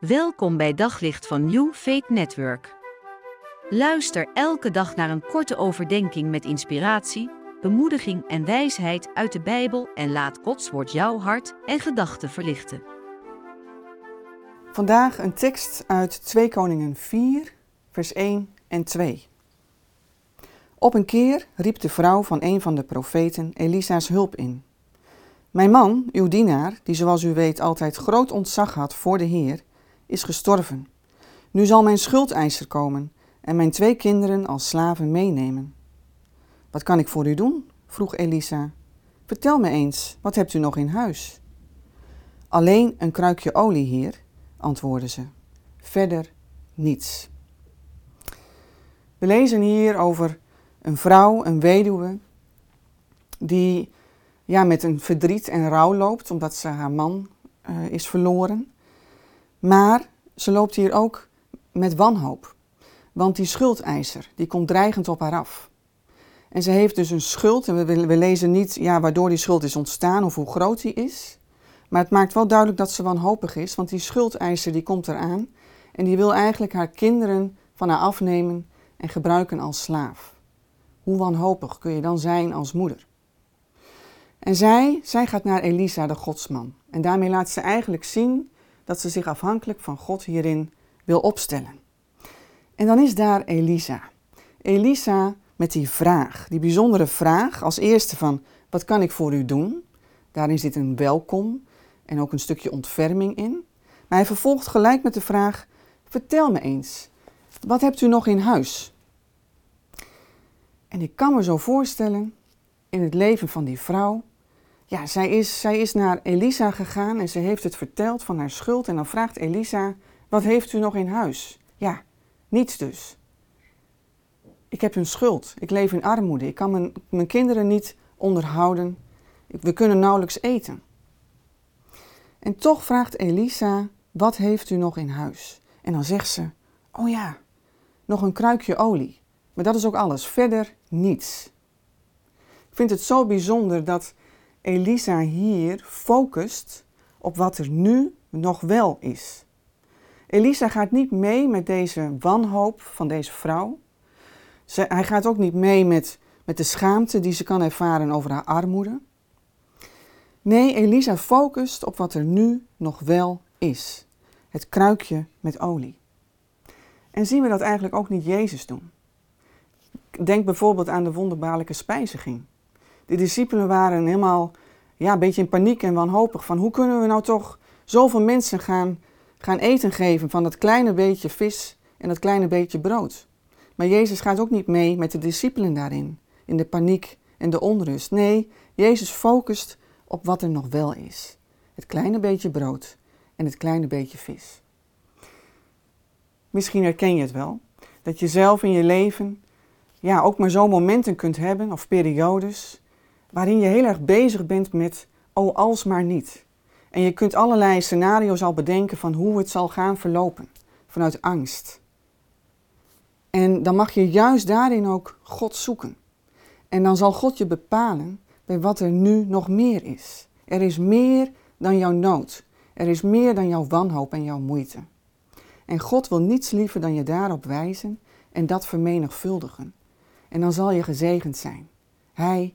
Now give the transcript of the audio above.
Welkom bij Daglicht van New Faith Network. Luister elke dag naar een korte overdenking met inspiratie, bemoediging en wijsheid uit de Bijbel en laat Gods woord jouw hart en gedachten verlichten. Vandaag een tekst uit 2 Koningen 4, vers 1 en 2. Op een keer riep de vrouw van een van de profeten Elisa's hulp in. Mijn man, uw dienaar, die zoals u weet altijd groot ontzag had voor de Heer, is gestorven. Nu zal mijn schuldeiser komen en mijn twee kinderen als slaven meenemen. Wat kan ik voor u doen? vroeg Elisa. Vertel me eens, wat hebt u nog in huis? Alleen een kruikje olie, heer, antwoordde ze. Verder niets. We lezen hier over een vrouw, een weduwe, die ja, met een verdriet en rouw loopt omdat ze haar man uh, is verloren. Maar ze loopt hier ook met wanhoop. Want die schuldeiser, die komt dreigend op haar af. En ze heeft dus een schuld, en we, we lezen niet ja, waardoor die schuld is ontstaan of hoe groot die is. Maar het maakt wel duidelijk dat ze wanhopig is, want die schuldeiser die komt eraan. En die wil eigenlijk haar kinderen van haar afnemen en gebruiken als slaaf. Hoe wanhopig kun je dan zijn als moeder? En zij, zij gaat naar Elisa, de godsman. En daarmee laat ze eigenlijk zien dat ze zich afhankelijk van God hierin wil opstellen. En dan is daar Elisa. Elisa met die vraag, die bijzondere vraag als eerste van wat kan ik voor u doen? Daarin zit een welkom en ook een stukje ontferming in. Maar hij vervolgt gelijk met de vraag: vertel me eens, wat hebt u nog in huis? En ik kan me zo voorstellen in het leven van die vrouw ja, zij is, zij is naar Elisa gegaan en ze heeft het verteld van haar schuld. En dan vraagt Elisa, wat heeft u nog in huis? Ja, niets dus. Ik heb een schuld. Ik leef in armoede. Ik kan mijn, mijn kinderen niet onderhouden. We kunnen nauwelijks eten. En toch vraagt Elisa, wat heeft u nog in huis? En dan zegt ze, oh ja, nog een kruikje olie. Maar dat is ook alles. Verder niets. Ik vind het zo bijzonder dat Elisa hier focust op wat er nu nog wel is. Elisa gaat niet mee met deze wanhoop van deze vrouw. Hij gaat ook niet mee met, met de schaamte die ze kan ervaren over haar armoede. Nee, Elisa focust op wat er nu nog wel is. Het kruikje met olie. En zien we dat eigenlijk ook niet Jezus doen? Denk bijvoorbeeld aan de wonderbaarlijke spijziging. De discipelen waren helemaal ja, een beetje in paniek en wanhopig van hoe kunnen we nou toch zoveel mensen gaan, gaan eten geven van dat kleine beetje vis en dat kleine beetje brood. Maar Jezus gaat ook niet mee met de discipelen daarin, in de paniek en de onrust. Nee, Jezus focust op wat er nog wel is. Het kleine beetje brood en het kleine beetje vis. Misschien herken je het wel, dat je zelf in je leven ja, ook maar zo'n momenten kunt hebben of periodes waarin je heel erg bezig bent met, oh als maar niet. En je kunt allerlei scenario's al bedenken van hoe het zal gaan verlopen, vanuit angst. En dan mag je juist daarin ook God zoeken. En dan zal God je bepalen bij wat er nu nog meer is. Er is meer dan jouw nood. Er is meer dan jouw wanhoop en jouw moeite. En God wil niets liever dan je daarop wijzen en dat vermenigvuldigen. En dan zal je gezegend zijn. Hij